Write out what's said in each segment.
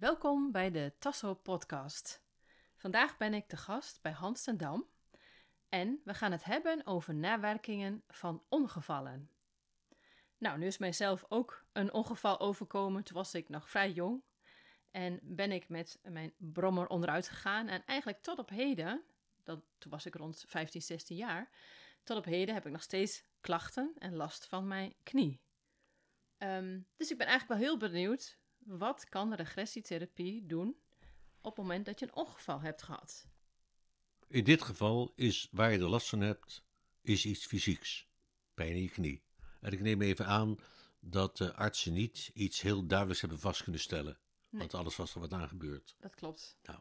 Welkom bij de Tasso Podcast. Vandaag ben ik te gast bij Hans ten Dam en we gaan het hebben over nawerkingen van ongevallen. Nou, nu is mijzelf ook een ongeval overkomen. Toen was ik nog vrij jong en ben ik met mijn brommer onderuit gegaan. En eigenlijk tot op heden, dat, toen was ik rond 15, 16 jaar, tot op heden heb ik nog steeds klachten en last van mijn knie. Ehm, dus ik ben eigenlijk wel heel benieuwd, wat kan regressietherapie doen op het moment dat je een ongeval hebt gehad? In dit geval is waar je er last van hebt, is iets fysieks. Pijn in je knie. En ik neem even aan dat de artsen niet iets heel duidelijks hebben vast kunnen stellen. Nee. Want alles was er wat aan gebeurd. Dat klopt. Nou,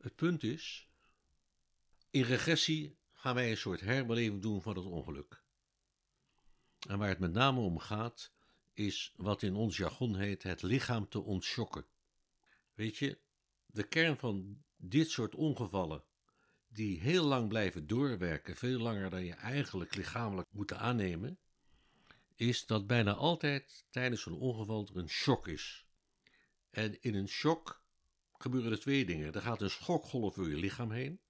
het punt is, in regressie gaan wij een soort herbeleving doen van het ongeluk. En waar het met name om gaat, is wat in ons jargon heet het lichaam te ontschokken. Weet je, de kern van dit soort ongevallen, die heel lang blijven doorwerken, veel langer dan je eigenlijk lichamelijk moet aannemen, is dat bijna altijd tijdens een ongeval er een shock is. En in een shock gebeuren er twee dingen. Er gaat een schokgolf door je lichaam heen.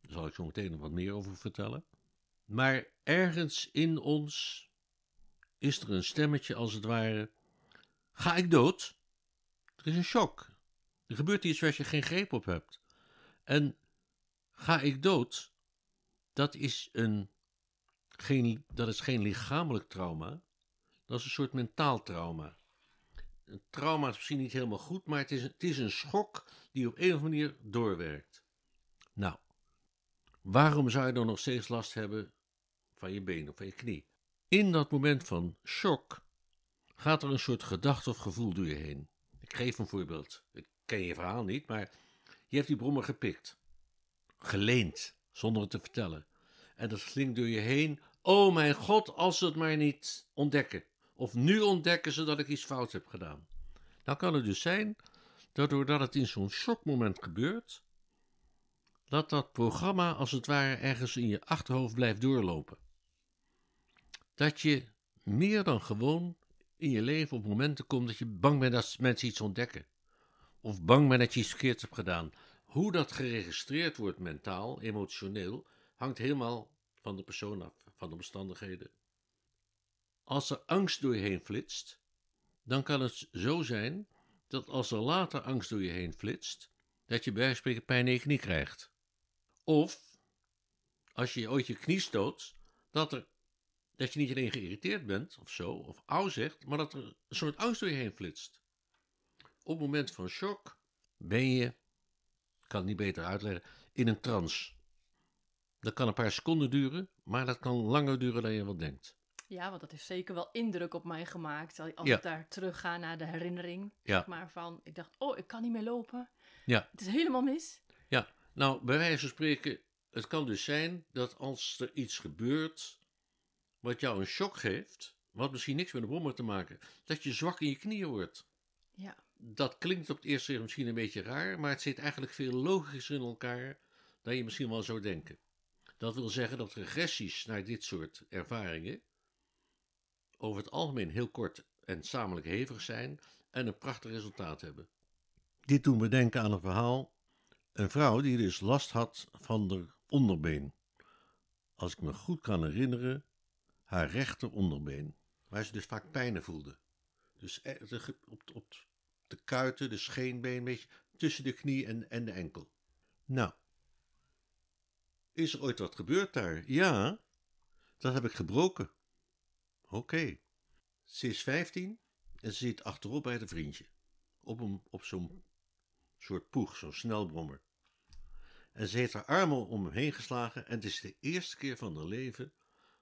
Daar zal ik zo meteen nog wat meer over vertellen. Maar ergens in ons is er een stemmetje als het ware. Ga ik dood? Er is een shock. Er gebeurt iets waar je geen greep op hebt. En ga ik dood? Dat is, een, geen, dat is geen lichamelijk trauma. Dat is een soort mentaal trauma. Een trauma is misschien niet helemaal goed, maar het is, het is een schok die op een of andere manier doorwerkt. Nou, waarom zou je dan nog steeds last hebben van je been of van je knie? In dat moment van shock gaat er een soort gedachte of gevoel door je heen. Ik geef een voorbeeld. Ik ken je verhaal niet, maar je hebt die brommer gepikt. Geleend, zonder het te vertellen. En dat klinkt door je heen. Oh mijn god, als ze het maar niet ontdekken. Of nu ontdekken ze dat ik iets fout heb gedaan. Nou kan het dus zijn dat doordat het in zo'n shockmoment gebeurt, dat dat programma als het ware ergens in je achterhoofd blijft doorlopen. Dat je meer dan gewoon in je leven op momenten komt dat je bang bent dat mensen iets ontdekken. Of bang bent dat je iets verkeerds hebt gedaan. Hoe dat geregistreerd wordt mentaal, emotioneel, hangt helemaal van de persoon af, van de omstandigheden. Als er angst door je heen flitst, dan kan het zo zijn dat als er later angst door je heen flitst, dat je bij wijze spreken pijn in je knie krijgt. Of, als je ooit je knie stoot, dat, er, dat je niet alleen geïrriteerd bent of zo, of auw zegt, maar dat er een soort angst door je heen flitst. Op het moment van shock ben je, ik kan het niet beter uitleggen, in een trance. Dat kan een paar seconden duren, maar dat kan langer duren dan je wel denkt. Ja, want dat heeft zeker wel indruk op mij gemaakt. Als Ja. ik daar terug ga naar de herinnering. Ja. Zeg maar van, ik dacht, oh, ik kan niet meer lopen. Ja. Het is helemaal mis. Ja, nou, bij wijze van spreken, het kan dus zijn dat als er iets gebeurt wat jou een shock geeft, wat misschien niks met de brommer te maken, dat je zwak in je knieën wordt. Ja. Dat klinkt op het eerste zicht misschien een beetje raar, maar het zit eigenlijk veel logischer in elkaar dan je misschien wel zou denken. Dat wil zeggen dat regressies naar dit soort ervaringen over het algemeen heel kort en samenlijk hevig zijn en een prachtig resultaat hebben. Dit doet me denken aan een verhaal. Een vrouw die dus last had van de onderbeen. Als ik me goed kan herinneren, haar rechter onderbeen. Waar ze dus vaak pijnen voelde. Dus e- ge- op, op de kuiten, de scheenbeen, een beetje tussen de knie en, en de enkel. Nou, is er ooit wat gebeurd daar? Ja, dat heb ik gebroken. Oké. Ze is 15 en ze zit achterop bij het vriendje. Op, een, op zo'n soort poeg, zo'n snelbrommer. En ze heeft haar armen om hem heen geslagen. En het is de eerste keer van haar leven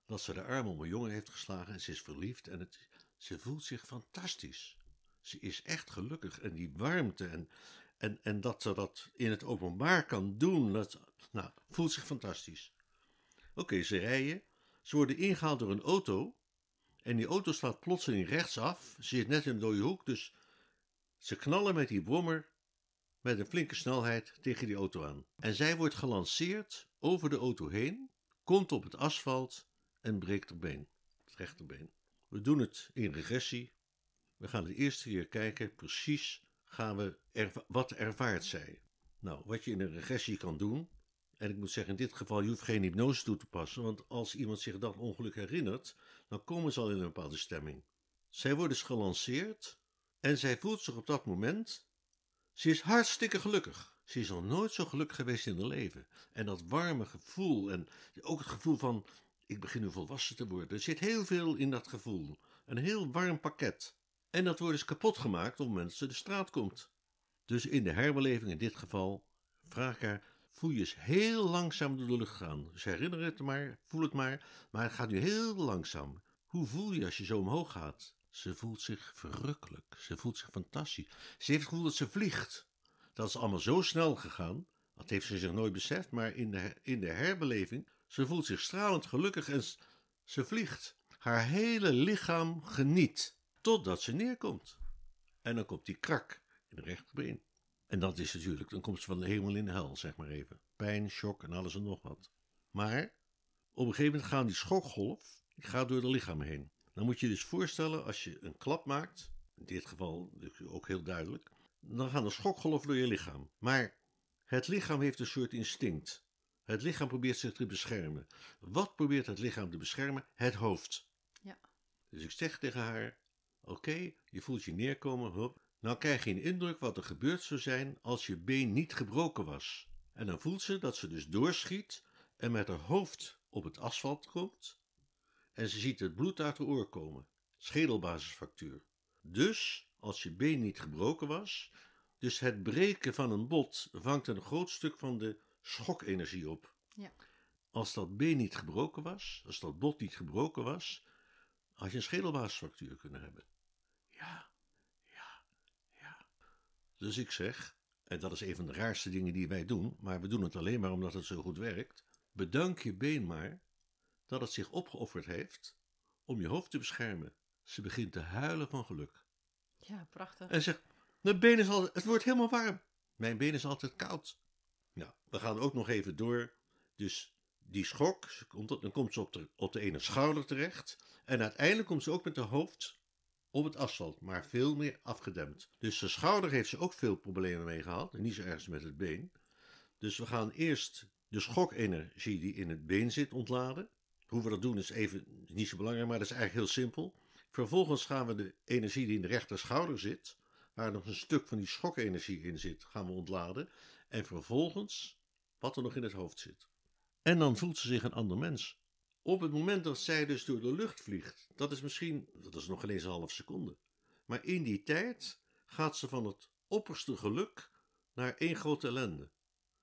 dat ze de armen om een jongen heeft geslagen. En ze is verliefd en het, ze voelt zich fantastisch. Ze is echt gelukkig. En die warmte en, en, en dat ze dat in het openbaar kan doen. Dat, nou, voelt zich fantastisch. Oké, ze rijden. Ze worden ingehaald door een auto. En die auto slaat plotseling rechtsaf. Ze zit net in een dode hoek, dus ze knallen met die brommer met een flinke snelheid tegen die auto aan. En zij wordt gelanceerd over de auto heen, komt op het asfalt en breekt haar been, het rechterbeen. We doen het in regressie. We gaan de eerste keer kijken precies, gaan we wat ervaart zij? Nou, wat je in een regressie kan doen, en ik moet zeggen, in dit geval, je hoeft geen hypnose toe te passen, want als iemand zich dat ongeluk herinnert, dan komen ze al in een bepaalde stemming. Zij wordt dus gelanceerd en zij voelt zich op dat moment, ze is hartstikke gelukkig. Ze is nog nooit zo gelukkig geweest in haar leven. En dat warme gevoel en ook het gevoel van, ik begin nu volwassen te worden. Er zit heel veel in dat gevoel. Een heel warm pakket. En dat wordt dus kapot gemaakt op ze de straat komt. Dus in de herbeleving, in dit geval, vraag ik haar, voel je eens heel langzaam door de lucht gaan. Dus herinner het maar, voel het maar, maar het gaat nu heel langzaam. Hoe voel je als je zo omhoog gaat? Ze voelt zich verrukkelijk, ze voelt zich fantastisch. Ze heeft het gevoel dat ze vliegt. Dat is allemaal zo snel gegaan, dat heeft ze zich nooit beseft, maar in de, in de herbeleving, ze voelt zich stralend gelukkig en ze vliegt. Haar hele lichaam geniet, totdat ze neerkomt. En dan komt die krak in de rechterbeen. En dat is natuurlijk, dan komt ze van de hemel in de hel, zeg maar even. Pijn, shock en alles en nog wat. Maar op een gegeven moment gaat die schokgolf, die gaat door het lichaam heen. Dan moet je je dus voorstellen, als je een klap maakt, in dit geval dus ook heel duidelijk, dan gaat een schokgolf door je lichaam. Maar het lichaam heeft een soort instinct. Het lichaam probeert zich te beschermen. Wat probeert het lichaam te beschermen? Het hoofd. Ja. Dus ik zeg tegen haar: Oké, je voelt je neerkomen. Hup. Nou krijg je een indruk wat er gebeurd zou zijn als je been niet gebroken was. En dan voelt ze dat ze dus doorschiet en met haar hoofd op het asfalt komt. En ze ziet het bloed uit haar oor komen. Schedelbasisfractuur. Dus, als je been niet gebroken was, dus het breken van een bot vangt een groot stuk van de schokenergie op. Ja. Als dat been niet gebroken was, als dat bot niet gebroken was, had je een schedelbasisfractuur kunnen hebben. Ja, ja, ja. Dus ik zeg, en dat is een van de raarste dingen die wij doen, maar we doen het alleen maar omdat het zo goed werkt. Bedank je been maar dat het zich opgeofferd heeft om je hoofd te beschermen. Ze begint te huilen van geluk. Ja, prachtig. En zegt, mijn been is altijd, het wordt helemaal warm. Mijn been is altijd koud. Nou, we gaan ook nog even door. Dus die schok, komt dan komt ze op de, op de ene schouder terecht. En uiteindelijk komt ze ook met haar hoofd op het asfalt, maar veel meer afgedempt. Dus de schouder heeft ze ook veel problemen mee gehad. En niet zo ergens met het been. Dus we gaan eerst de schokenergie die in het been zit ontladen. Hoe we dat doen is even niet zo belangrijk, maar dat is eigenlijk heel simpel. Vervolgens gaan we de energie die in de rechter schouder zit, waar nog een stuk van die schokenergie in zit, gaan we ontladen. En vervolgens wat er nog in het hoofd zit. En dan voelt ze zich een ander mens. Op het moment dat zij dus door de lucht vliegt, dat is misschien, dat is nog geen eens een half seconde. Maar in die tijd gaat ze van het opperste geluk naar één grote ellende.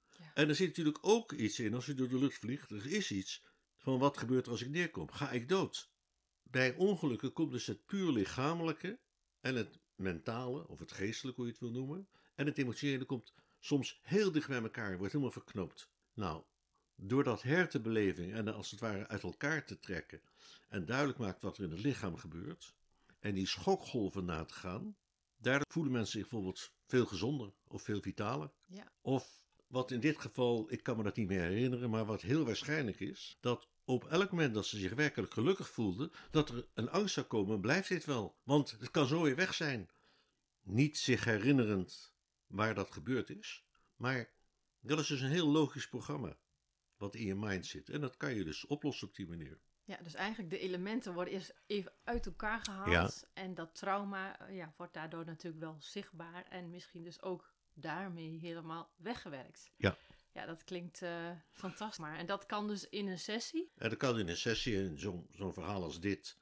Ja. En er zit natuurlijk ook iets in als je door de lucht vliegt. Er is iets van wat gebeurt er als ik neerkom? Ga ik dood? Bij ongelukken komt dus het puur lichamelijke en het mentale, of het geestelijke, hoe je het wil noemen, en het emotionele komt soms heel dicht bij elkaar, wordt helemaal verknoopt. Nou, door dat hertenbeleving en als het ware uit elkaar te trekken en duidelijk maakt wat er in het lichaam gebeurt, en die schokgolven na te gaan, daardoor voelen mensen zich bijvoorbeeld veel gezonder of veel vitaler. Ja. Of wat in dit geval, ik kan me dat niet meer herinneren, maar wat heel waarschijnlijk is, dat op elk moment dat ze zich werkelijk gelukkig voelden, dat er een angst zou komen, blijft dit wel, want het kan zo weer weg zijn. Niet zich herinnerend waar dat gebeurd is, maar dat is dus een heel logisch programma wat in je mind zit. En dat kan je dus oplossen op die manier. Ja, dus eigenlijk de elementen worden eerst even uit elkaar gehaald. Ja. En dat trauma ja, wordt daardoor natuurlijk wel zichtbaar. En misschien dus ook daarmee helemaal weggewerkt. Ja. Ja, dat klinkt eh, fantastisch. Maar, en dat kan dus in een sessie. En dat kan in een sessie, en zo'n zo'n verhaal als dit,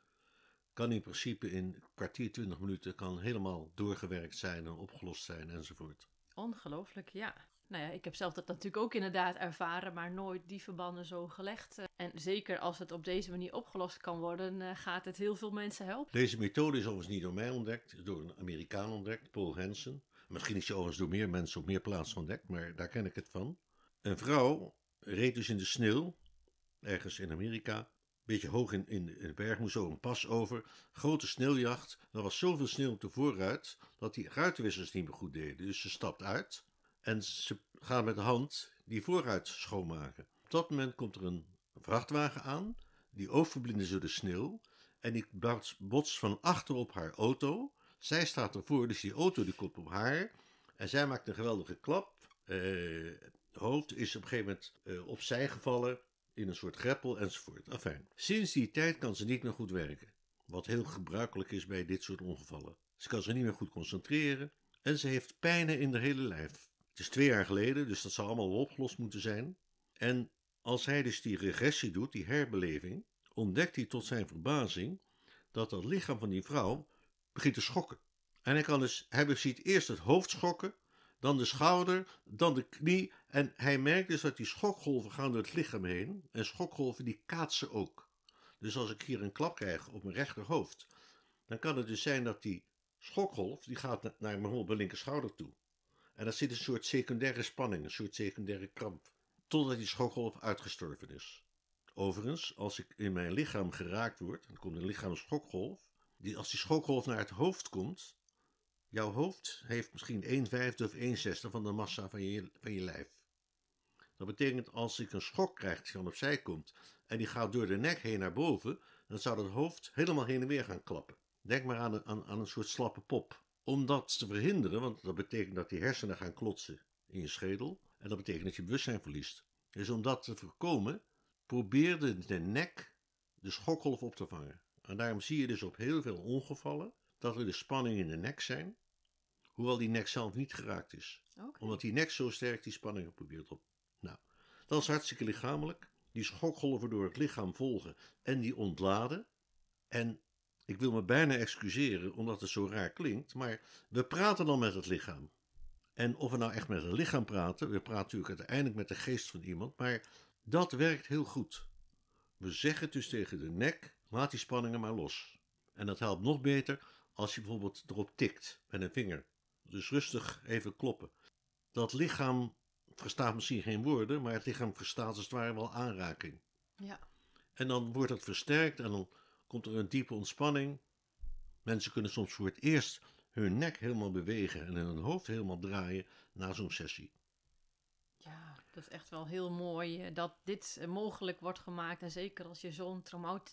kan in principe in kwartier, twintig minuten, kan helemaal doorgewerkt zijn en opgelost zijn enzovoort. Ongelooflijk, ja. Nou ja, ik heb zelf dat natuurlijk ook inderdaad ervaren, maar nooit die verbanden zo gelegd. Eh, En zeker als het op deze manier opgelost kan worden, eh, gaat het heel veel mensen helpen. Deze methode is overigens niet door mij ontdekt, is door een Amerikaan ontdekt, Paul Hansen. Misschien is hij overigens door meer mensen op meer plaatsen ontdekt, maar daar ken ik het van. Een vrouw reed dus in de sneeuw, ergens in Amerika, beetje hoog in, in, de berg, moest zo een pas over. Grote sneeuwjacht, er was zoveel sneeuw op de voorruit dat die ruitenwissers niet meer goed deden. Dus ze stapt uit en ze gaan met de hand die voorruit schoonmaken. Op dat moment komt er een vrachtwagen aan, die overblinden ze de sneeuw en die bots- van achter op haar auto. Zij staat ervoor, dus die auto die komt op haar. En zij maakt een geweldige klap. Uh, hoofd is op een gegeven moment uh, opzij gevallen in een soort greppel enzovoort. Enfin, sinds die tijd kan ze niet meer goed werken. Wat heel gebruikelijk is bij dit soort ongevallen. Ze kan zich niet meer goed concentreren en ze heeft pijnen in haar hele lijf. Het is twee jaar geleden, dus dat zal allemaal opgelost moeten zijn. En als hij dus die regressie doet, die herbeleving, ontdekt hij tot zijn verbazing dat dat lichaam van die vrouw begint te schokken. En hij kan dus, hij ziet eerst het hoofd schokken, dan de schouder, dan de knie. En hij merkt dus dat die schokgolven gaan door het lichaam heen. En schokgolven die kaatsen ook. Dus als ik hier een klap krijg op mijn rechterhoofd, dan kan het dus zijn dat die schokgolf, die gaat naar mijn linker schouder toe. En daar zit een soort secundaire spanning, een soort secundaire kramp. Totdat die schokgolf uitgestorven is. Overigens, als ik in mijn lichaam geraakt word, dan komt een lichaamsschokgolf. Die, als die schokgolf naar het hoofd komt, jouw hoofd heeft misschien 1 vijfde of 1 zesde van de massa van je, van je lijf. Dat betekent als ik een schok krijg die van opzij komt en die gaat door de nek heen naar boven, dan zou dat hoofd helemaal heen en weer gaan klappen. Denk maar aan een, aan, aan een soort slappe pop. Om dat te verhinderen, want dat betekent dat die hersenen gaan klotsen in je schedel en dat betekent dat je bewustzijn verliest. Dus om dat te voorkomen, probeerde de nek de schokgolf op te vangen. En daarom zie je dus op heel veel ongevallen dat er de spanning in de nek zijn, hoewel die nek zelf niet geraakt is. Omdat die nek zo sterk die spanningen probeert op. Nou, dat is hartstikke lichamelijk. Die schokgolven door het lichaam volgen en die ontladen. En ik wil me bijna excuseren omdat het zo raar klinkt, maar we praten dan met het lichaam. En of we nou echt met het lichaam praten, we praten natuurlijk uiteindelijk met de geest van iemand, maar dat werkt heel goed. We zeggen dus tegen de nek: laat die spanningen maar los. En dat helpt nog beter als je bijvoorbeeld erop tikt met een vinger. Dus rustig even kloppen. Dat lichaam verstaat misschien geen woorden, maar het lichaam verstaat als het ware wel aanraking. Ja. En dan wordt het versterkt en dan komt er een diepe ontspanning. Mensen kunnen soms voor het eerst hun nek helemaal bewegen en hun hoofd helemaal draaien na zo'n sessie. Ja, dat is echt wel heel mooi eh, dat dit eh, mogelijk wordt gemaakt. En zeker als je zo'n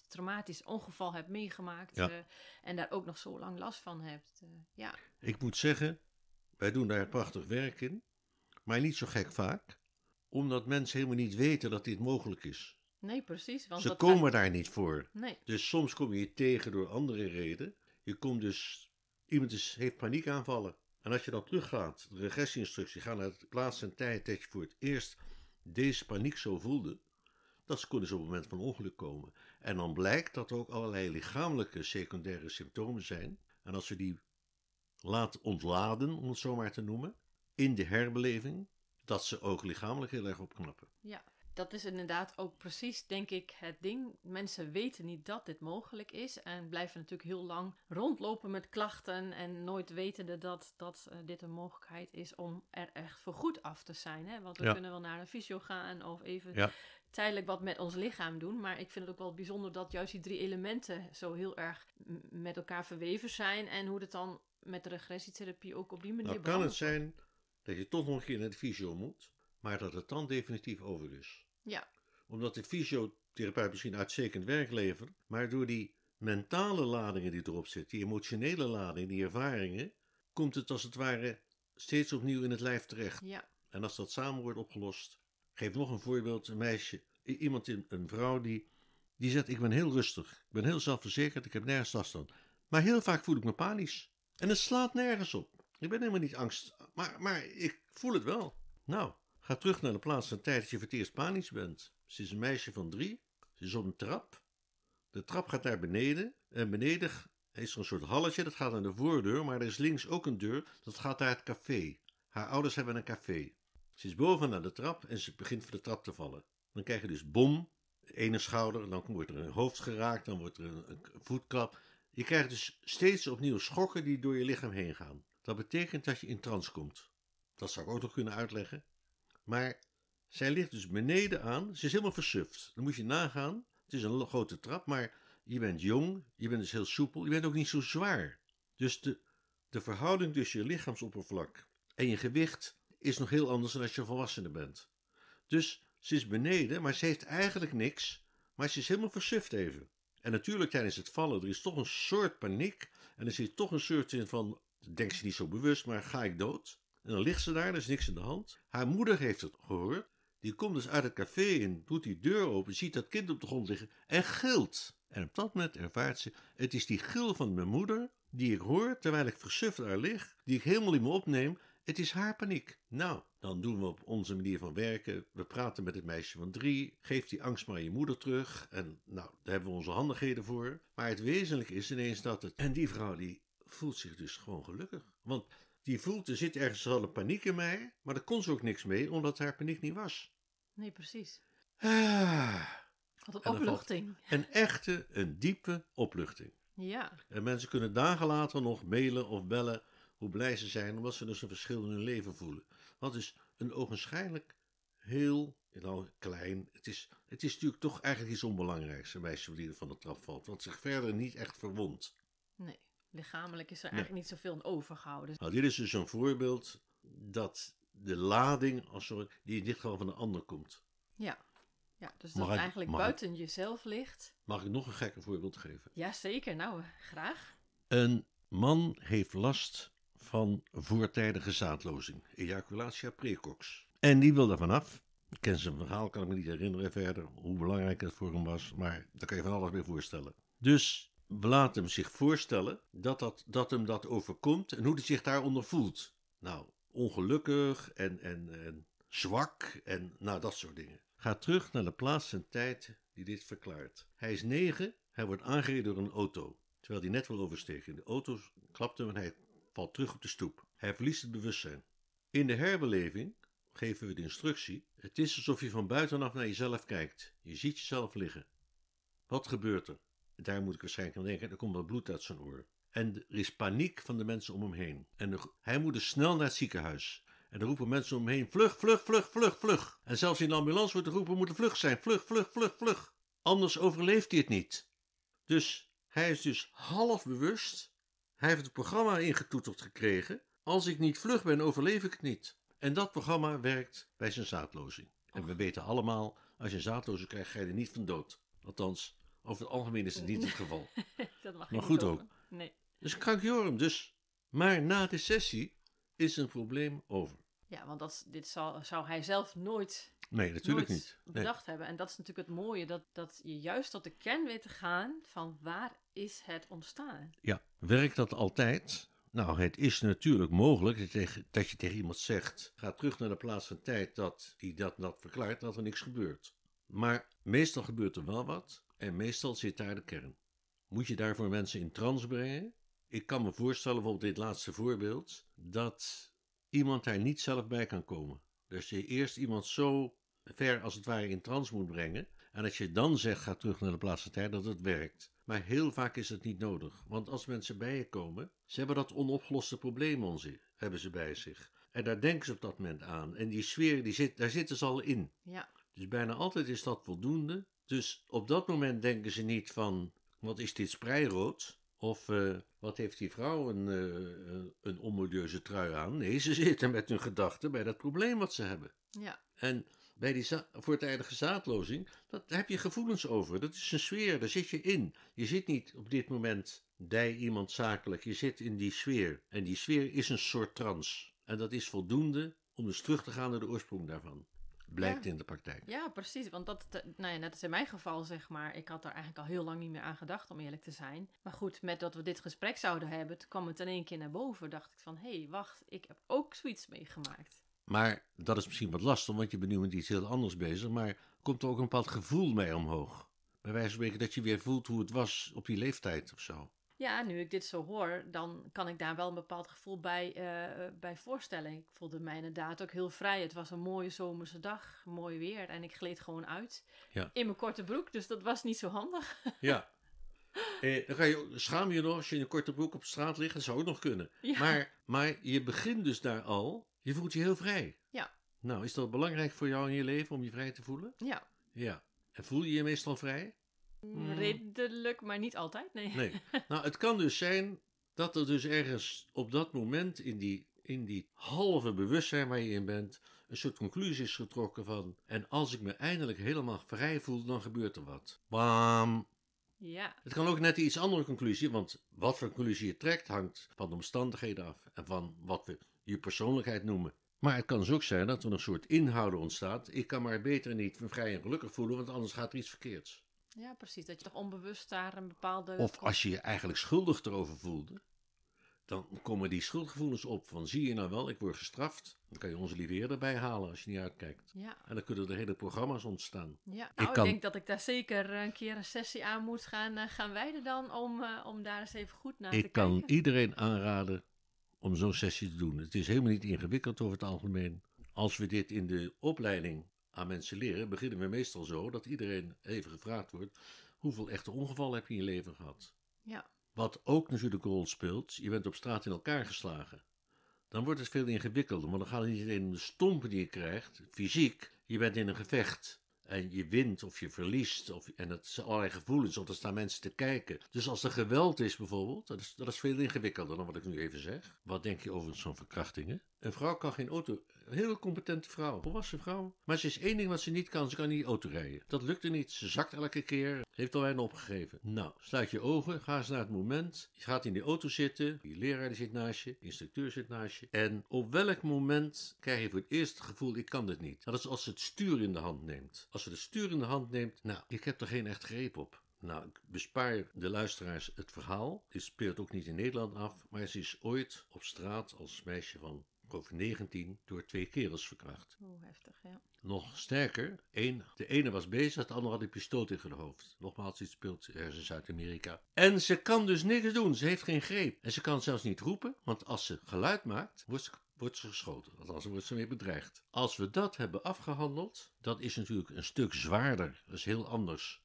traumatisch ongeval hebt meegemaakt ja. uh, en daar ook nog zo lang last van hebt. Uh, ja. Ik moet zeggen, wij doen daar prachtig werk in, maar niet zo gek vaak, omdat mensen helemaal niet weten dat dit mogelijk is. Nee, precies. Want Ze komen daar niet voor. Nee. Dus soms kom je je tegen door andere redenen. Je komt dus, iemand is, heeft paniekaanvallen. En als je dan teruggaat, de regressieinstructie, gaat naar het plaats en tijd dat je voor het eerst deze paniek zo voelde, dat kunnen ze op het moment van ongeluk komen. En dan blijkt dat er ook allerlei lichamelijke secundaire symptomen zijn. En als we die laten ontladen, om het zo maar te noemen, in de herbeleving, dat ze ook lichamelijk heel erg opknappen. Ja, dat is inderdaad ook precies, denk ik, het ding. Mensen weten niet dat dit mogelijk is en blijven natuurlijk heel lang rondlopen met klachten en nooit wetende dat, dat uh, dit een mogelijkheid is om er echt voor goed af te zijn. Hè? Want we kunnen wel naar een fysio gaan of even ja. tijdelijk wat met ons lichaam doen. Maar ik vind het ook wel bijzonder dat juist die drie elementen zo heel erg met elkaar verweven zijn en hoe het dan met de regressietherapie ook op die manier nou, kan het zijn dat je toch nog een keer naar de fysio moet, maar dat het dan definitief over is. Ja. Omdat de fysiotherapeut misschien uitstekend werk levert, maar door die mentale ladingen die erop zitten, die emotionele ladingen, die ervaringen, komt het als het ware steeds opnieuw in het lijf terecht. Ja. En als dat samen wordt opgelost, geef nog een voorbeeld, een meisje, iemand, een vrouw die, die zegt, ik ben heel rustig, ik ben heel zelfverzekerd, ik heb nergens last van. Maar heel vaak voel ik me panisch. En het slaat nergens op. Ik ben helemaal niet angst, maar, maar ik voel het wel. Nou, Ga terug naar de plaats van tijd dat je voor panisch bent. Ze is een meisje van drie. Ze is op een trap. De trap gaat naar beneden. En beneden is er een soort halletje. Dat gaat naar de voordeur. Maar er is links ook een deur. Dat gaat naar het café. Haar ouders hebben een café. Ze is boven naar de trap en ze begint voor de trap te vallen. Dan krijg je dus bom. Ene schouder. Dan wordt er een hoofd geraakt. Dan wordt er een, een voetklap. Je krijgt dus steeds opnieuw schokken die door je lichaam heen gaan. Dat betekent dat je in trance komt. Dat zou ik ook nog kunnen uitleggen. Maar zij ligt dus beneden aan. Ze is helemaal versuft. Dan moet je nagaan. Het is een grote trap, maar je bent jong. Je bent dus heel soepel. Je bent ook niet zo zwaar. Dus de, de verhouding tussen je lichaamsoppervlak en je gewicht is nog heel anders dan als je volwassene bent. Dus ze is beneden, maar ze heeft eigenlijk niks. Maar ze is helemaal versuft even. En natuurlijk tijdens het vallen, er is toch een soort paniek. En er zit toch een soort in van, denkt ze niet zo bewust, maar ga ik dood? En dan ligt ze daar, er is niks in de hand. Haar moeder heeft het gehoord. Die komt dus uit het café in, doet die deur open, ziet dat kind op de grond liggen en gilt. En op dat moment ervaart ze, het is die gil van mijn moeder die ik hoor terwijl ik versuft daar lig, die ik helemaal in me opneem. Het is haar paniek. Nou, dan doen we op onze manier van werken. We praten met het meisje van drie. Geef die angst maar je moeder terug. En nou, daar hebben we onze handigheden voor. Maar het wezenlijke is ineens dat het. En die vrouw die voelt zich dus gewoon gelukkig. Want die voelt, er zit ergens al een paniek in mij. Maar daar kon ze ook niks mee, omdat haar paniek niet was. Nee, precies. Ah, Wat een En opluchting. een echte, een diepe opluchting. Ja, En mensen kunnen dagen later nog mailen of bellen hoe blij ze zijn, omdat ze dus een verschil in hun leven voelen. Wat is een ogenschijnlijk heel nou, klein. Het is, het is natuurlijk toch eigenlijk iets onbelangrijks, een meisje die er van de trap valt, wat zich verder niet echt verwondt. nee. Lichamelijk is er Nee. eigenlijk niet zoveel aan overgehouden. Nou, dit is dus een voorbeeld dat de lading, als er, die in dit geval van de ander komt. Ja, ja dus dat het eigenlijk ik- buiten jezelf ligt. Mag ik nog een gekke voorbeeld geven? Jazeker, nou, graag. Een man heeft last van voortijdige zaadlozing, ejaculatia precox. En die wil er vanaf. Ik ken zijn verhaal, kan ik me niet herinneren verder, hoe belangrijk het voor hem was, maar daar kan je van alles mee voorstellen. Dus laten hem zich voorstellen dat, dat, dat hem dat overkomt en hoe hij zich daaronder voelt. Nou, ongelukkig en, en, en zwak en nou, dat soort dingen. Ga terug naar de plaats en tijd die dit verklaart. Hij is negen, hij wordt aangereden door een auto. Terwijl hij net wil oversteken. De auto hem en hij valt terug op de stoep. Hij verliest het bewustzijn. In de herbeleving geven we de instructie: het is alsof je van buitenaf naar jezelf kijkt. Je ziet jezelf liggen. Wat gebeurt er? Daar moet ik waarschijnlijk aan denken. Er komt wat bloed uit zijn oor. En er is paniek van de mensen om hem heen. En hij moet dus snel naar het ziekenhuis. En dan roepen mensen om hem heen: vlug, vlug, vlug, vlug, vlug. En zelfs in de ambulance wordt er geroepen: we moeten vlug zijn. Vlug, vlug, vlug, vlug. Anders overleeft hij het niet. Dus hij is dus half bewust. Hij heeft het programma ingetoeterd gekregen. Als ik niet vlug ben, overleef ik het niet. En dat programma werkt bij zijn zaadlozing. En we weten allemaal, als je een zaadlozing krijgt, ga je er niet van dood. Althans, over het algemeen is het niet het geval. dat mag Maar goed ook. Nee. Dus krankjorum dus. Maar na de sessie is een probleem over. Ja, want dat, dit zal, zou hij zelf nooit, Nee, natuurlijk nooit niet. Nee. bedacht hebben. En dat is natuurlijk het mooie, dat, dat je juist tot de kern weet te gaan van waar is het ontstaan. Ja, werkt dat altijd? Nou, het is natuurlijk mogelijk dat je tegen, iemand zegt: ga terug naar de plaats van tijd dat hij dat, dat verklaart, dat er niks gebeurt. Maar meestal gebeurt er wel wat en meestal zit daar de kern. Moet je daarvoor mensen in trance brengen? Ik kan me voorstellen, bijvoorbeeld dit laatste voorbeeld, dat iemand daar niet zelf bij kan komen. Dus je eerst iemand zo ver als het ware in trance moet brengen. En dat je dan zegt, ga terug naar de plaats van tijd, dat het werkt. Maar heel vaak is het niet nodig. Want als mensen bij je komen, ze hebben dat onopgeloste probleem on zich, hebben ze bij zich. En daar denken ze op dat moment aan. En die sfeer, die zit, daar zitten ze al in. Ja, Dus bijna altijd is dat voldoende. Dus op dat moment denken ze niet van, wat is dit spreirood? Of eh, wat heeft die vrouw een, eh, een onmodieuze trui aan? Nee, ze zitten met hun gedachten bij dat probleem wat ze hebben. ja, En bij die za- voortijdige zaadlozing, dat, daar heb je gevoelens over. Dat is een sfeer, daar zit je in. Je zit niet op dit moment bij iemand zakelijk, je zit in die sfeer. En die sfeer is een soort trance. En dat is voldoende om dus terug te gaan naar de oorsprong daarvan. Blijkt Ja. in de praktijk. ja, precies. Want dat, eh, nou ja, net als in mijn geval, zeg maar, ik had er eigenlijk al heel lang niet meer aan gedacht, om eerlijk te zijn. Maar goed, met dat we dit gesprek zouden hebben, toen kwam het in één keer naar boven. Dacht ik van, hé, hey, wacht, ik heb ook zoiets meegemaakt. Maar dat is misschien wat lastig, want je bent nu met iets heel anders bezig. Maar komt er ook een bepaald gevoel mee omhoog? Bij wijze van spreken dat je weer voelt hoe het was op die leeftijd of zo. Ja, nu ik dit zo hoor, dan kan ik daar wel een bepaald gevoel bij, eh, bij voorstellen. Ik voelde mij inderdaad ook heel vrij. Het was een mooie zomerse dag, mooi weer en ik gleed gewoon uit Ja. in mijn korte broek, dus dat was niet zo handig. Ja. Eh, dan ga je, schaam je nog als je in een korte broek op straat ligt. Dat zou ook nog kunnen. Ja. Maar, maar je begint dus daar al. Je voelt je heel vrij. Ja. Nou, is dat belangrijk voor jou in je leven om je vrij te voelen? Ja, Ja. En voel je je meestal vrij? Hmm. redelijk, maar niet altijd, nee. Nee. nou, het kan dus zijn dat er dus ergens op dat moment in die, in die halve bewustzijn waar je in bent, een soort conclusie is getrokken van. En als ik me eindelijk helemaal vrij voel, dan gebeurt er wat. Bam! Ja, Het kan ook net een iets andere conclusie, want wat voor conclusie je trekt hangt van de omstandigheden af en van wat we je persoonlijkheid noemen. Maar het kan dus ook zijn dat er een soort inhouden ontstaat. Ik kan maar beter niet vrij en gelukkig voelen, want anders gaat er iets verkeerds. ja, precies. Dat je toch onbewust daar een bepaalde... Of als je je eigenlijk schuldig erover voelde, dan komen die schuldgevoelens op van zie je nou wel, ik word gestraft. Dan kan je onze lieve Heer erbij halen als je niet uitkijkt. Ja, En dan kunnen er hele programma's ontstaan. ja. Nou, ik, kan- denk dat ik daar zeker een keer een sessie aan moet gaan, eh, gaan wijden dan, om, eh, om daar eens even goed naar te Ik kan kijken. iedereen aanraden om zo'n sessie te doen. Het is helemaal niet ingewikkeld over het algemeen. Als we dit in de opleiding aan mensen leren, beginnen we meestal zo dat iedereen even gevraagd wordt: hoeveel echte ongevallen heb je in je leven gehad? Ja, Wat ook natuurlijk een rol speelt, je bent op straat in elkaar geslagen. Dan wordt het veel ingewikkelder, maar dan gaat het niet alleen om de stompen die je krijgt, fysiek. Je bent in een gevecht en je wint of je verliest, of, en dat zijn allerlei gevoelens, of er staan mensen te kijken. Dus als er geweld is bijvoorbeeld, dat is, dat is veel ingewikkelder dan wat ik nu even zeg. Wat denk je over zo'n verkrachtingen? Een vrouw kan geen auto, een hele competente vrouw, volwassen vrouw. Maar ze is één ding wat ze niet kan, ze kan niet auto rijden. Dat lukt er niet, ze zakt elke keer, heeft al bijna opgegeven. Nou, sluit je ogen, ga eens naar het moment. Je gaat in die auto zitten, die leraar zit naast je, instructeur zit naast je. En op welk moment krijg je voor het eerst het gevoel, ik kan dit niet. Dat is als ze het stuur in de hand neemt. Als ze het stuur in de hand neemt, nou, ik heb er geen echt greep op. Nou, ik bespaar de luisteraars het verhaal. Dit speelt ook niet in Nederland af, maar ze is ooit op straat als meisje van over 19 door twee kerels verkracht. hoe heftig, ja. Nog sterker, één, de ene was bezig, de andere had een pistool tegen het hoofd. Nogmaals, dit speelt ergens in Zuid-Amerika. En ze kan dus niks doen, ze heeft geen greep. En ze kan zelfs niet roepen, want als ze geluid maakt, wordt ze, wordt ze geschoten. Althans, wordt ze weer bedreigd. Als we dat hebben afgehandeld, dat is natuurlijk een stuk zwaarder. Dat is heel anders.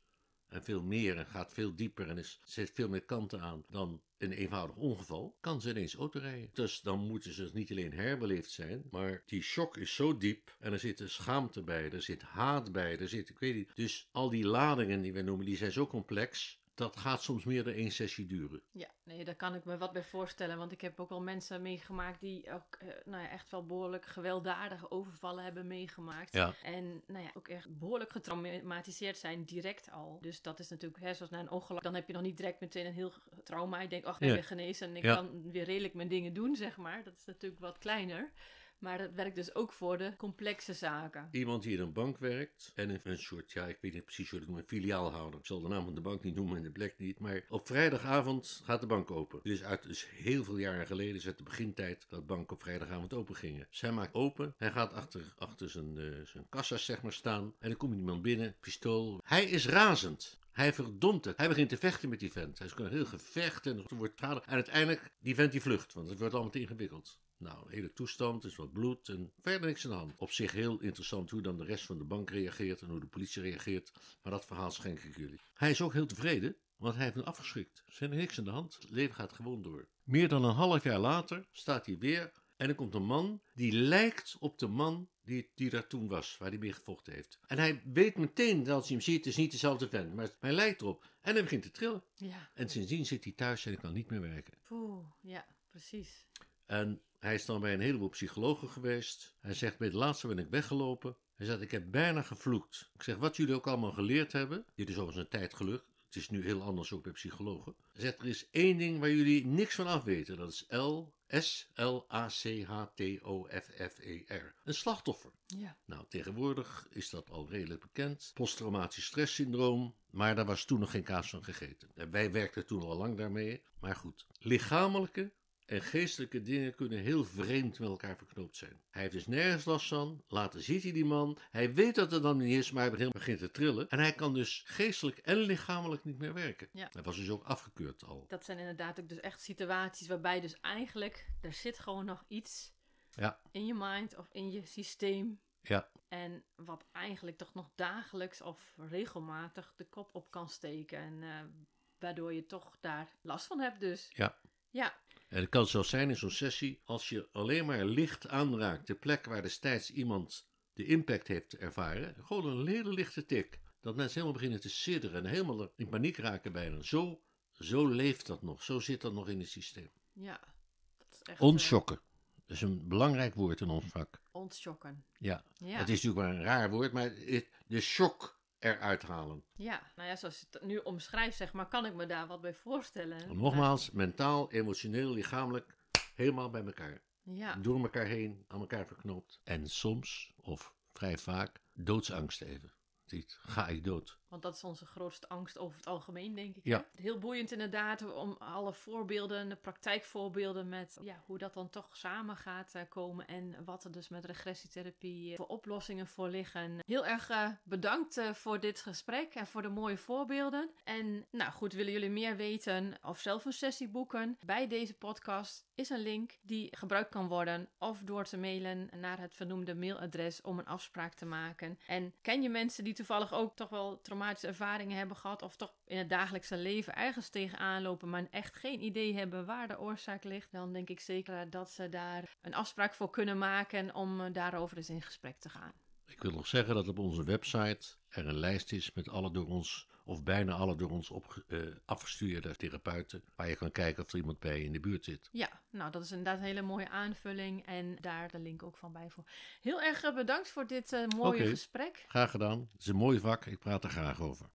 En veel meer en gaat veel dieper en is, zet veel meer kanten aan dan een eenvoudig ongeval, kan ze ineens autorijden. Dus dan moeten ze niet alleen herbeleefd zijn, maar die shock is zo diep en er zit een schaamte bij, er zit haat bij, er zit, ik weet niet. Dus al die ladingen die we noemen, die zijn zo complex, dat gaat soms meer dan één sessie duren. Ja, nee, daar kan ik me wat bij voorstellen. Want ik heb ook wel mensen meegemaakt die ook eh, nou ja, echt wel behoorlijk gewelddadige overvallen hebben meegemaakt. Ja. En nou ja, ook echt behoorlijk getraumatiseerd zijn, direct al. Dus dat is natuurlijk, hè, zoals na een ongeluk, dan heb je nog niet direct meteen een heel trauma. Je denkt, ach, ik ben Ja. genezen en ik Ja. kan weer redelijk mijn dingen doen, zeg maar. Dat is natuurlijk wat kleiner. Maar dat werkt dus ook voor de complexe zaken. Iemand die in een bank werkt en een, een soort, ja, ik weet niet precies hoe ik het noem, een filiaalhouder. Ik zal de naam van de bank niet noemen en de plek niet, maar op vrijdagavond gaat de bank open. Dus uit dus heel veel jaren geleden is het de begintijd dat banken op vrijdagavond open gingen. Zij maakt open, hij gaat achter, achter zijn, eh, zijn kassa zeg maar staan en er komt iemand binnen, pistool. Hij is razend. Hij verdomt het. Hij begint te vechten met die vent. Hij is een heel gevecht en er wordt schade. En uiteindelijk, die vent die vlucht, want het wordt allemaal te ingewikkeld. Nou, de hele toestand, is wat bloed en verder niks aan de hand. Op zich heel interessant hoe dan de rest van de bank reageert en hoe de politie reageert. Maar dat verhaal schenk ik jullie. Hij is ook heel tevreden, want hij heeft hem afgeschrikt. Er is niks aan de hand. Het leven gaat gewoon door. Meer dan een half jaar later staat hij weer en er komt een man die lijkt op de man die, die daar toen was, waar hij mee gevochten heeft. En hij weet meteen dat als hij hem ziet, het is niet dezelfde vent, maar hij lijkt erop. En hij begint te trillen. Ja, En sindsdien zit hij thuis en kan niet meer werken. poeh, ja, precies. En hij is dan bij een heleboel psychologen geweest. Hij zegt, bij de laatste ben ik weggelopen. Hij zegt, ik heb bijna gevloekt. Ik zeg, wat jullie ook allemaal geleerd hebben. Dit is overigens een tijd gelukt. Het is nu heel anders ook bij psychologen. Hij zegt, er is één ding waar jullie niks van af weten. Dat is L, S, L, A, C, H, T, O, F, F, E, R. Een slachtoffer. Ja, Nou, tegenwoordig is dat al redelijk bekend. Posttraumatisch stresssyndroom. Maar daar was toen nog geen kaas van gegeten. En wij werkten toen al lang daarmee. Maar goed, lichamelijke en geestelijke dingen kunnen heel vreemd met elkaar verknoopt zijn. Hij heeft dus nergens last van. Later ziet hij die man. Hij weet dat het dan niet is, maar hij begint- begint te trillen. En hij kan dus geestelijk en lichamelijk niet meer werken. Ja. Hij was dus ook afgekeurd al. dat zijn inderdaad ook dus echt situaties waarbij dus eigenlijk, er zit gewoon nog iets Ja, in je mind of in je systeem. ja. En wat eigenlijk toch nog dagelijks of regelmatig de kop op kan steken. En eh, waardoor je toch daar last van hebt dus. Ja. Ja, En het kan zo zijn in zo'n sessie, als je alleen maar licht aanraakt, de plek waar destijds iemand de impact heeft ervaren, gewoon een hele lichte tik, dat mensen helemaal beginnen te sidderen en helemaal in paniek raken bijna. Zo, zo leeft dat nog, zo zit dat nog in het systeem. ja. Dat is echt... eh, Ontschokken, dat is een belangrijk woord in ons vak. ontschokken. Ja, Ja. het is natuurlijk maar een raar woord, maar het- de shock eruit halen. Ja, nou ja, zoals je het nu omschrijft, zeg maar, kan ik me daar wat bij voorstellen. Nogmaals, mentaal, emotioneel, lichamelijk, helemaal bij elkaar. Ja, Door elkaar heen, aan elkaar verknoopt. En soms, of vrij vaak, doodsangst even. Ziet, ga ik dood? Want dat is onze grootste angst over het algemeen, denk ik. Ja. Heel boeiend inderdaad om alle voorbeelden, de praktijkvoorbeelden met ja, hoe dat dan toch samen gaat eh, komen en wat er dus met regressietherapie eh, voor oplossingen voor liggen. Heel erg eh, bedankt voor dit gesprek en voor de mooie voorbeelden. En nou goed, willen jullie meer weten of zelf een sessie boeken? Bij deze podcast is een link die gebruikt kan worden of door te mailen naar het vernoemde mailadres om een afspraak te maken. En ken je mensen die toevallig ook toch wel traumatische ervaringen hebben gehad of toch in het dagelijkse leven ergens tegenaan lopen, maar echt geen idee hebben waar de oorzaak ligt, dan denk ik zeker dat ze daar een afspraak voor kunnen maken om eh, daarover eens in gesprek te gaan. Ik wil nog zeggen dat op onze website er een lijst is met alle door ons, of bijna alle door ons op, eh, afgestuurde therapeuten, waar je kan kijken of er iemand bij je in de buurt zit. Ja, nou dat is inderdaad een hele mooie aanvulling en daar de link ook van bij voor. Heel erg eh, bedankt voor dit eh, mooie gesprek. Graag gedaan. Het is een mooi vak, ik praat er graag over.